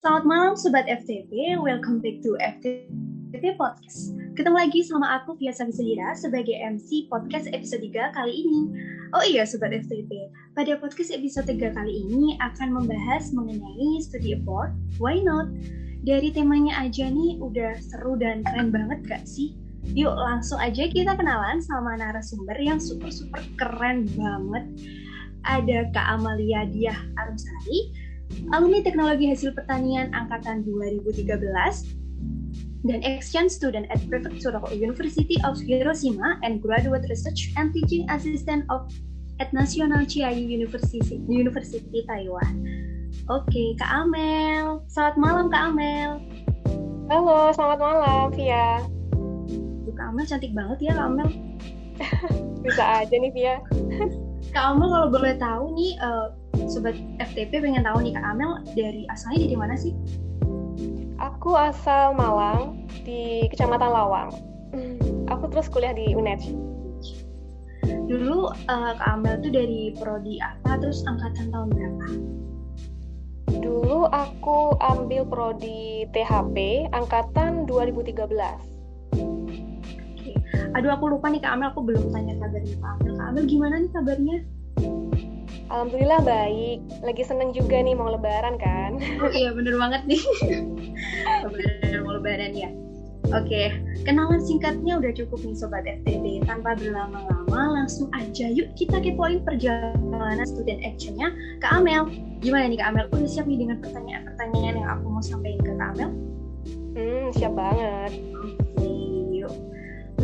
Selamat malam Sobat FTP, welcome back to FTP Podcast. Ketemu lagi sama aku Via Savisahira sebagai MC podcast episode 3 kali ini. Oh iya Sobat FTP, pada podcast episode 3 kali ini akan membahas mengenai studi abroad, why not? Dari temanya aja nih udah seru dan keren banget gak sih? Yuk langsung aja kita kenalan sama narasumber yang super-super keren banget. Ada Kak Amalia Diah Arumsari, alumni Teknologi Hasil Pertanian Angkatan 2013 dan exchange student at Prefectural University of Hiroshima and graduate research and teaching assistant of at National Chiayi University, University Taiwan. Oke, Kak Amel. Selamat malam, Kak Amel. Halo, selamat malam, Via. Duh, Kak Amel cantik banget ya, Kak Amel. Bisa aja nih, Via. Kak Amel kalau boleh tahu nih, uh, sobat FTP pengen tahu nih Kak Amel dari asalnya dari mana sih? Aku asal Malang di Kecamatan Lawang. Aku terus kuliah di UNED. Dulu uh, Kak Amel tuh dari prodi apa terus angkatan tahun berapa? Dulu aku ambil prodi THP angkatan 2013. Aduh aku lupa nih Kak Amel, aku belum tanya kabarnya Kak Amel. Kak Amel gimana nih kabarnya? Alhamdulillah baik. Lagi seneng juga nih mau lebaran kan? Oh iya bener banget nih. lebaran mau lebaran ya. Oke, kenalan singkatnya udah cukup nih Sobat FTB. Tanpa berlama-lama, langsung aja yuk kita kepoin perjalanan student actionnya Kak Amel. Gimana nih Kak Amel? Udah siap nih dengan pertanyaan-pertanyaan yang aku mau sampaikan ke Kak Amel? Hmm, siap banget.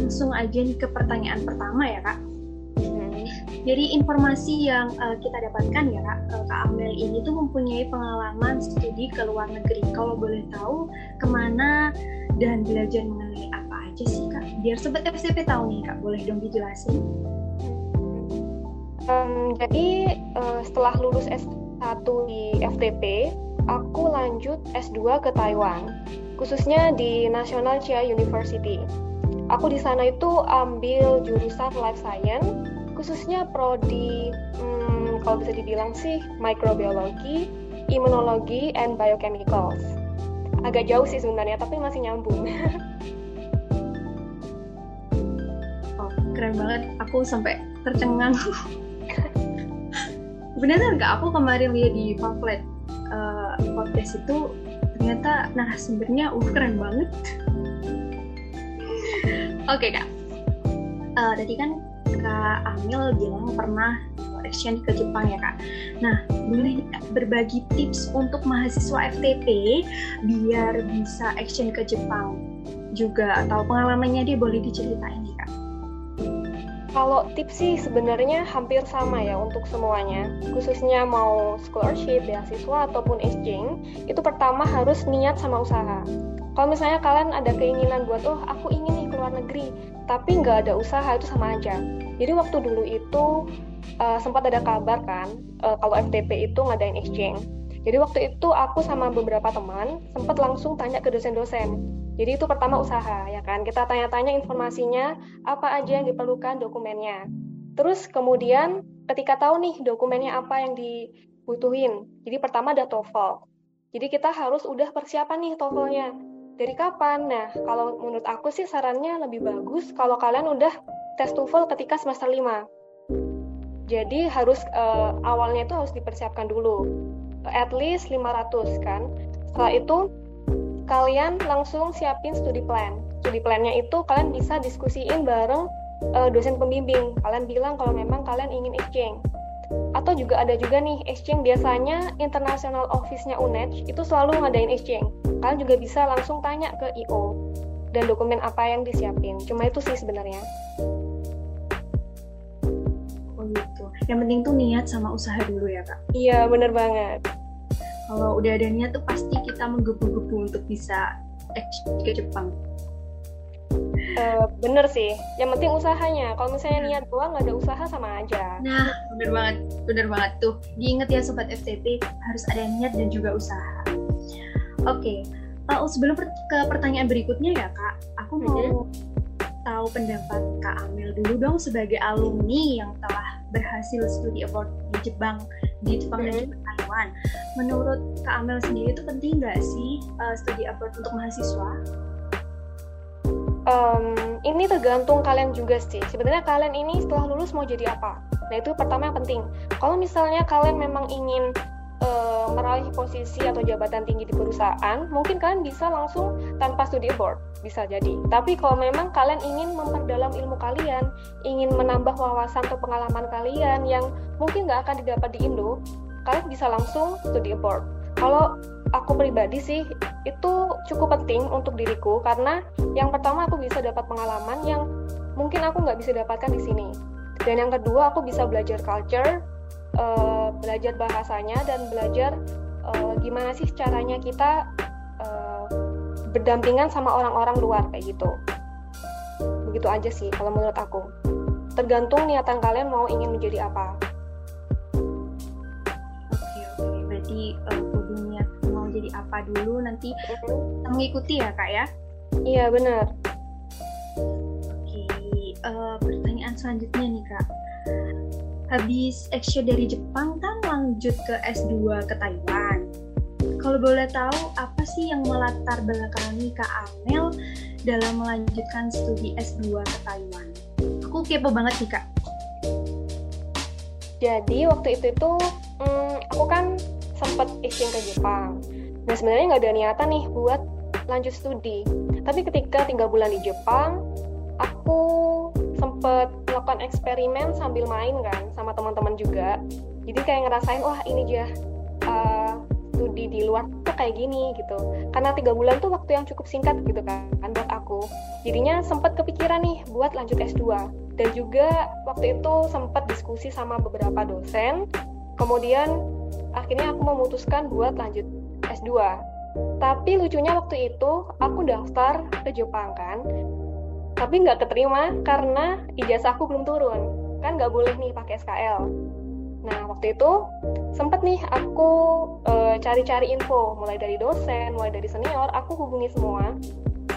Langsung aja nih ke pertanyaan pertama ya Kak. Dari informasi yang uh, kita dapatkan ya Kak, uh, Kak Amel ini tuh mempunyai pengalaman studi ke luar negeri. Kalau boleh tahu ke mana dan belajar mengenai apa aja sih Kak? Biar Sobat FCP tahu nih Kak, boleh dong dijelasin? Um, jadi uh, setelah lulus S1 di FTP, aku lanjut S2 ke Taiwan, khususnya di National Chia University. Aku di sana itu ambil jurusan Life Science khususnya prodi hmm, kalau bisa dibilang sih microbiologi, imunologi, and biochemicals. Agak jauh sih sebenarnya, tapi masih nyambung. oh, keren banget. Aku sampai tercengang. Beneran nggak? Aku kemarin lihat di pamflet uh, podcast itu ternyata narasumbernya uh keren banget. Oke okay, kak. Uh, tadi kan Kak Amil bilang pernah exchange ke Jepang ya Kak. Nah, boleh berbagi tips untuk mahasiswa FTP biar bisa exchange ke Jepang juga atau pengalamannya dia boleh diceritain nih Kak. Kalau tips sih sebenarnya hampir sama ya untuk semuanya. Khususnya mau scholarship, beasiswa ataupun exchange, itu pertama harus niat sama usaha. Kalau misalnya kalian ada keinginan buat, oh aku ingin nih keluar negeri, tapi nggak ada usaha itu sama aja. Jadi waktu dulu itu uh, sempat ada kabar kan, uh, kalau FTP itu ngadain exchange. Jadi waktu itu aku sama beberapa teman sempat langsung tanya ke dosen-dosen. Jadi itu pertama usaha ya kan, kita tanya-tanya informasinya, apa aja yang diperlukan dokumennya. Terus kemudian ketika tahu nih dokumennya apa yang dibutuhin, jadi pertama ada TOEFL. Jadi kita harus udah persiapan nih TOEFL-nya dari kapan? Nah, kalau menurut aku sih sarannya lebih bagus kalau kalian udah tes TOEFL ketika semester 5. Jadi harus uh, awalnya itu harus dipersiapkan dulu. At least 500 kan. Setelah itu kalian langsung siapin studi plan. Studi plannya itu kalian bisa diskusiin bareng uh, dosen pembimbing. Kalian bilang kalau memang kalian ingin exchange atau juga ada juga nih exchange biasanya international office-nya UNED itu selalu ngadain exchange. Kalian juga bisa langsung tanya ke IO dan dokumen apa yang disiapin. Cuma itu sih sebenarnya. Oh gitu. Yang penting tuh niat sama usaha dulu ya kak. Iya bener banget. Kalau udah ada niat tuh pasti kita menggebu-gebu untuk bisa exchange ke Jepang. Uh, bener sih, yang penting usahanya. Kalau misalnya niat doang nggak ada usaha sama aja. Nah, bener banget, bener banget tuh. Diinget ya sobat FTP harus ada niat dan juga usaha. Oke, okay. uh, sebelum per ke pertanyaan berikutnya ya kak, aku mau hmm. tahu pendapat kak Amel dulu dong sebagai alumni yang telah berhasil studi abroad di Jepang, di Jepang hmm. dan juga Taiwan. Menurut Kak Amel sendiri itu penting nggak sih uh, studi abroad untuk mahasiswa? Um, ini tergantung kalian juga sih. Sebenarnya kalian ini setelah lulus mau jadi apa? Nah itu pertama yang penting. Kalau misalnya kalian memang ingin uh, meraih posisi atau jabatan tinggi di perusahaan, mungkin kalian bisa langsung tanpa studi abroad, bisa jadi. Tapi kalau memang kalian ingin memperdalam ilmu kalian, ingin menambah wawasan atau pengalaman kalian yang mungkin nggak akan didapat di Indo, kalian bisa langsung studi abroad. Kalau aku pribadi sih itu cukup penting untuk diriku. Karena yang pertama aku bisa dapat pengalaman yang mungkin aku nggak bisa dapatkan di sini. Dan yang kedua aku bisa belajar culture, uh, belajar bahasanya dan belajar uh, gimana sih caranya kita uh, berdampingan sama orang-orang luar kayak gitu. Begitu aja sih kalau menurut aku. Tergantung niatan kalian mau ingin menjadi apa. Oke oke. Berarti uh, kudu niat mau jadi apa dulu nanti mm-hmm. mengikuti ya kak ya iya benar oke uh, pertanyaan selanjutnya nih kak habis exchange dari Jepang kan lanjut ke S2 ke Taiwan. Kalau boleh tahu apa sih yang melatar belakangi Kak Amel dalam melanjutkan studi S2 ke Taiwan? Aku kepo banget nih Kak. Jadi waktu itu itu hmm, aku kan sempat exchange ke Jepang. Nah sebenarnya nggak ada niatan nih buat lanjut studi. Tapi ketika tiga bulan di Jepang, aku sempet melakukan eksperimen sambil main kan sama teman-teman juga. Jadi kayak ngerasain wah ini aja uh, studi di luar tuh kayak gini gitu. Karena tiga bulan tuh waktu yang cukup singkat gitu kan buat aku. Jadinya sempet kepikiran nih buat lanjut S2 dan juga waktu itu sempat diskusi sama beberapa dosen. Kemudian akhirnya aku memutuskan buat lanjut S2 tapi lucunya waktu itu aku daftar ke Jepang kan tapi nggak keterima karena ijazahku belum turun. Kan nggak boleh nih pakai SKL nah waktu itu sempet nih aku e, cari-cari info. Mulai dari dosen mulai dari senior aku hubungi semua.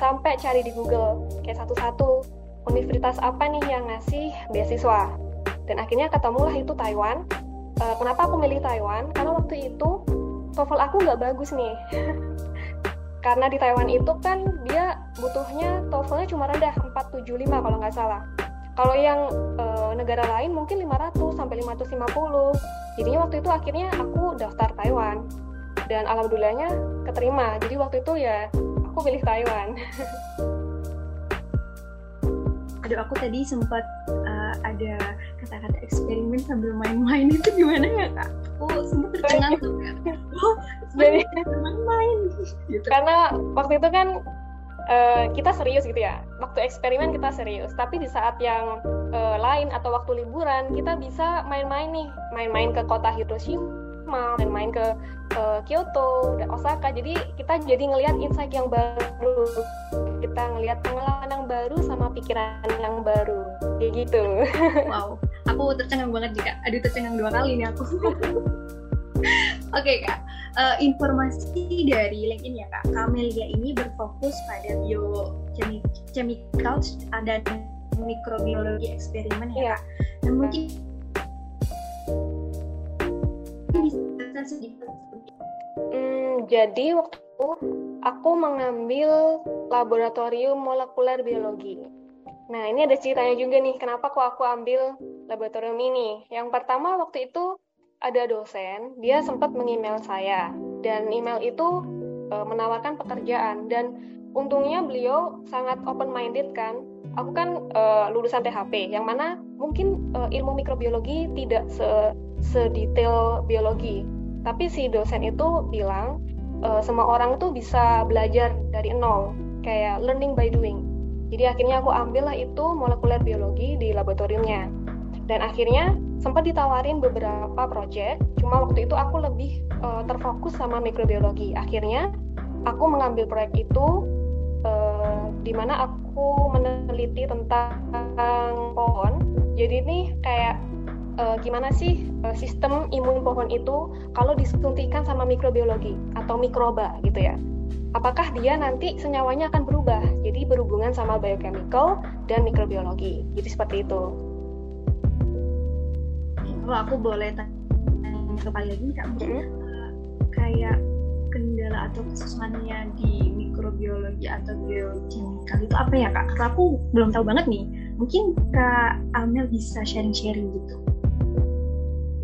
Sampai cari di Google kayak satu-satu. Universitas apa nih yang ngasih beasiswa? Dan akhirnya ketemulah itu Taiwan. E, kenapa aku milih Taiwan? Karena waktu itu TOEFL aku nggak bagus nih karena di Taiwan itu kan dia butuhnya TOEFL-nya cuma rendah 475 kalau nggak salah. Kalau yang e, negara lain mungkin 500 sampai 550. Jadinya waktu itu akhirnya aku daftar Taiwan dan alhamdulillahnya keterima. Jadi waktu itu ya aku pilih Taiwan. Aduh aku tadi sempat uh, ada kata-kata eksperimen sambil main-main itu gimana ya kak? Aku sempat tercengang tuh. Gitu. Karena waktu itu kan uh, kita serius gitu ya. Waktu eksperimen kita serius, tapi di saat yang uh, lain atau waktu liburan kita bisa main-main nih, main-main ke kota Hiroshima, main-main ke uh, Kyoto dan Osaka. Jadi kita jadi ngelihat insight yang baru, kita ngelihat pengalaman yang baru sama pikiran yang baru, kayak gitu. Wow, aku tercengang banget juga. Aduh tercengang dua kali nih aku. Oke okay, kak, uh, informasi dari LinkedIn ya kak, Kamelia ini berfokus pada biochemical dan mikrobiologi eksperimen ya, ya. kak. Dan mungkin bisa sedikit. Hmm, jadi waktu aku mengambil laboratorium molekuler biologi. Nah, ini ada ceritanya juga nih, kenapa kok aku ambil laboratorium ini. Yang pertama waktu itu ada dosen, dia sempat mengemail saya dan email itu e, menawarkan pekerjaan dan untungnya beliau sangat open minded kan. Aku kan e, lulusan THP yang mana mungkin e, ilmu mikrobiologi tidak se sedetail biologi. Tapi si dosen itu bilang e, semua orang itu bisa belajar dari nol, kayak learning by doing. Jadi akhirnya aku ambil lah itu molekuler biologi di laboratoriumnya. Dan akhirnya sempat ditawarin beberapa project, cuma waktu itu aku lebih uh, terfokus sama mikrobiologi. Akhirnya aku mengambil proyek itu uh, di mana aku meneliti tentang pohon. Jadi ini kayak uh, gimana sih uh, sistem imun pohon itu kalau disuntikan sama mikrobiologi atau mikroba gitu ya. Apakah dia nanti senyawanya akan berubah? Jadi berhubungan sama biochemical dan mikrobiologi. Jadi seperti itu kalau aku boleh tanya kembali lagi kak mm-hmm. kayak kendala atau kesusahannya di mikrobiologi atau biokimikal itu apa ya kak? Karena aku belum tahu banget nih. Mungkin kak Amel bisa sharing-sharing gitu.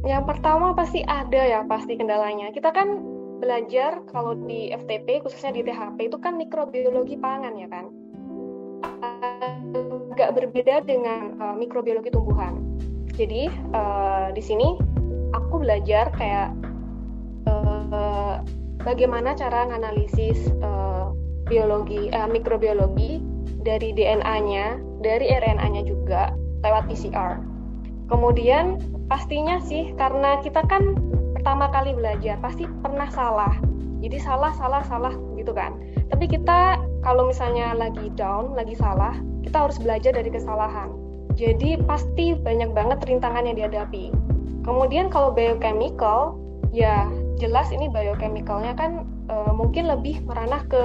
Yang pertama pasti ada ya pasti kendalanya. Kita kan belajar kalau di FTP khususnya di THP itu kan mikrobiologi pangan ya kan. Agak berbeda dengan uh, mikrobiologi tumbuhan. Jadi uh, di sini aku belajar kayak uh, bagaimana cara menganalisis uh, biologi uh, mikrobiologi dari DNA-nya, dari RNA-nya juga lewat PCR. Kemudian pastinya sih karena kita kan pertama kali belajar pasti pernah salah. Jadi salah salah salah gitu kan. Tapi kita kalau misalnya lagi down, lagi salah, kita harus belajar dari kesalahan. Jadi pasti banyak banget rintangan yang dihadapi. Kemudian kalau biochemical, ya jelas ini biochemicalnya kan uh, mungkin lebih meranah ke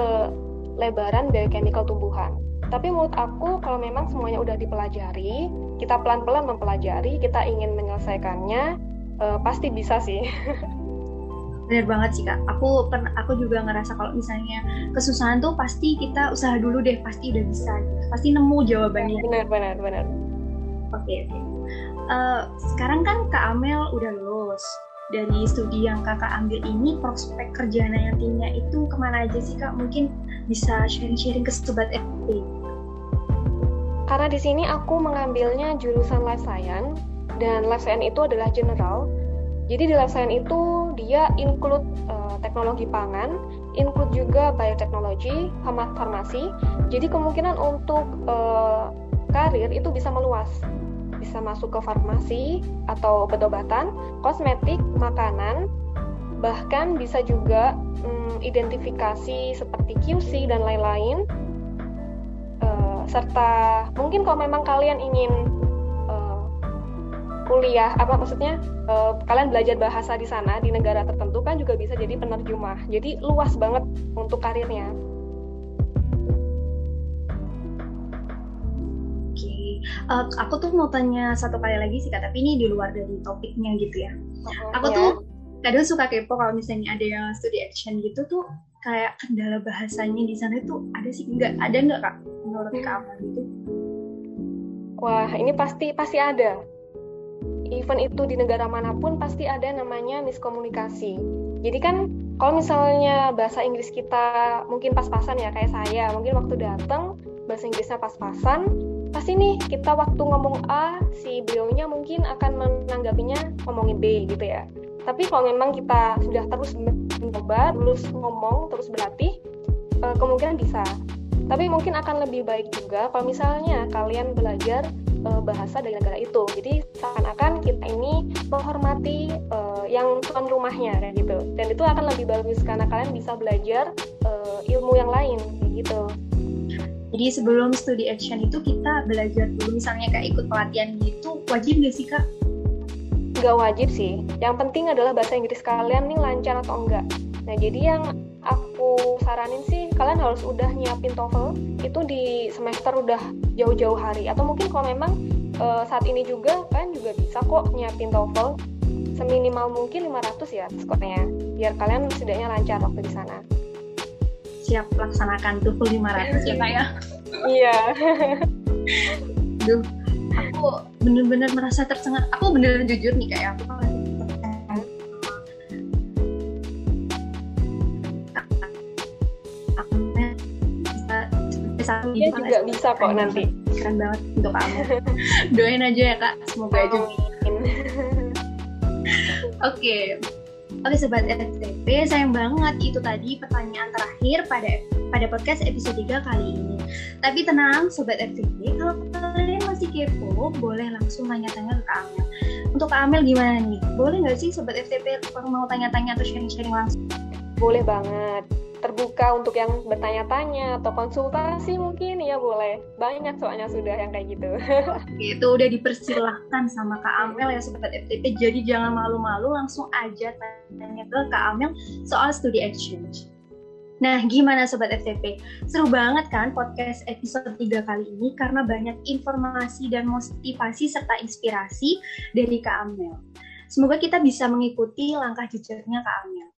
lebaran biochemical tumbuhan. Tapi menurut aku kalau memang semuanya udah dipelajari, kita pelan-pelan mempelajari, kita ingin menyelesaikannya, uh, pasti bisa sih. Bener banget sih kak. Aku pernah, aku juga ngerasa kalau misalnya kesusahan tuh pasti kita usaha dulu deh, pasti udah bisa. Pasti nemu jawabannya. Benar, benar, benar. Oke, okay. Uh, eh, sekarang kan kak Amel udah lulus dari studi yang kakak ambil ini prospek kerja nantinya itu ke mana aja sih kak? Mungkin bisa sharing-sharing ke sobat FP. Karena di sini aku mengambilnya jurusan life science dan life science itu adalah general. Jadi di life science itu dia include uh, teknologi pangan, include juga bioteknologi, farmasi. Jadi kemungkinan untuk uh, karir itu bisa meluas bisa masuk ke farmasi atau obat-obatan, kosmetik, makanan, bahkan bisa juga hmm, identifikasi seperti QC dan lain-lain. Uh, serta mungkin kalau memang kalian ingin uh, kuliah, apa maksudnya uh, kalian belajar bahasa di sana di negara tertentu kan juga bisa jadi penerjemah. Jadi luas banget untuk karirnya. Uh, aku tuh mau tanya satu kali lagi sih kak, tapi ini di luar dari topiknya gitu ya. Oh, aku yeah. tuh kadang suka kepo kalau misalnya ada yang studi action gitu tuh kayak kendala bahasanya di sana itu ada sih nggak ada nggak kak menurut hmm. kamu gitu? Wah ini pasti pasti ada. Event itu di negara mana pun pasti ada namanya miskomunikasi. Jadi kan kalau misalnya bahasa Inggris kita mungkin pas-pasan ya kayak saya, mungkin waktu datang bahasa Inggrisnya pas-pasan, pasti nih kita waktu ngomong A si beliaunya mungkin akan menanggapinya ngomongin B gitu ya. Tapi kalau memang kita sudah terus mencoba terus ngomong terus berlatih uh, kemungkinan bisa. Tapi mungkin akan lebih baik juga kalau misalnya kalian belajar uh, bahasa dari negara itu. Jadi seakan-akan kita ini menghormati uh, yang tuan rumahnya kayak gitu. Dan itu akan lebih bagus karena kalian bisa belajar ilmu yang lain gitu jadi sebelum studi action itu kita belajar dulu misalnya kayak ikut pelatihan gitu, wajib nggak sih kak? Nggak wajib sih. Yang penting adalah bahasa Inggris kalian nih lancar atau enggak. Nah jadi yang aku saranin sih kalian harus udah nyiapin TOEFL itu di semester udah jauh-jauh hari atau mungkin kalau memang e, saat ini juga kalian juga bisa kok nyiapin TOEFL seminimal mungkin 500 ya skornya biar kalian setidaknya lancar waktu di sana siap laksanakan tuh 500 ya kak ya iya. Duh, aku bener-bener merasa tersengat aku bener-bener jujur nih kayak aku Dia juga bisa kok nanti. Keren banget untuk kamu. Doain aja ya kak, semoga aja. Oke, Oke Sobat FTP, sayang banget itu tadi pertanyaan terakhir pada pada podcast episode 3 kali ini. Tapi tenang Sobat FTP, kalau kalian masih kepo, boleh langsung tanya-tanya ke Amel. Untuk Kak Amel gimana nih? Boleh nggak sih Sobat FTP mau tanya-tanya atau sharing-sharing langsung? Boleh banget terbuka untuk yang bertanya-tanya atau konsultasi mungkin ya boleh banyak soalnya sudah yang kayak gitu itu udah dipersilahkan sama Kak Amel ya sobat FTP jadi jangan malu-malu langsung aja tanya ke Kak Amel soal studi exchange Nah, gimana Sobat FTP? Seru banget kan podcast episode 3 kali ini karena banyak informasi dan motivasi serta inspirasi dari Kak Amel. Semoga kita bisa mengikuti langkah jejaknya Kak Amel.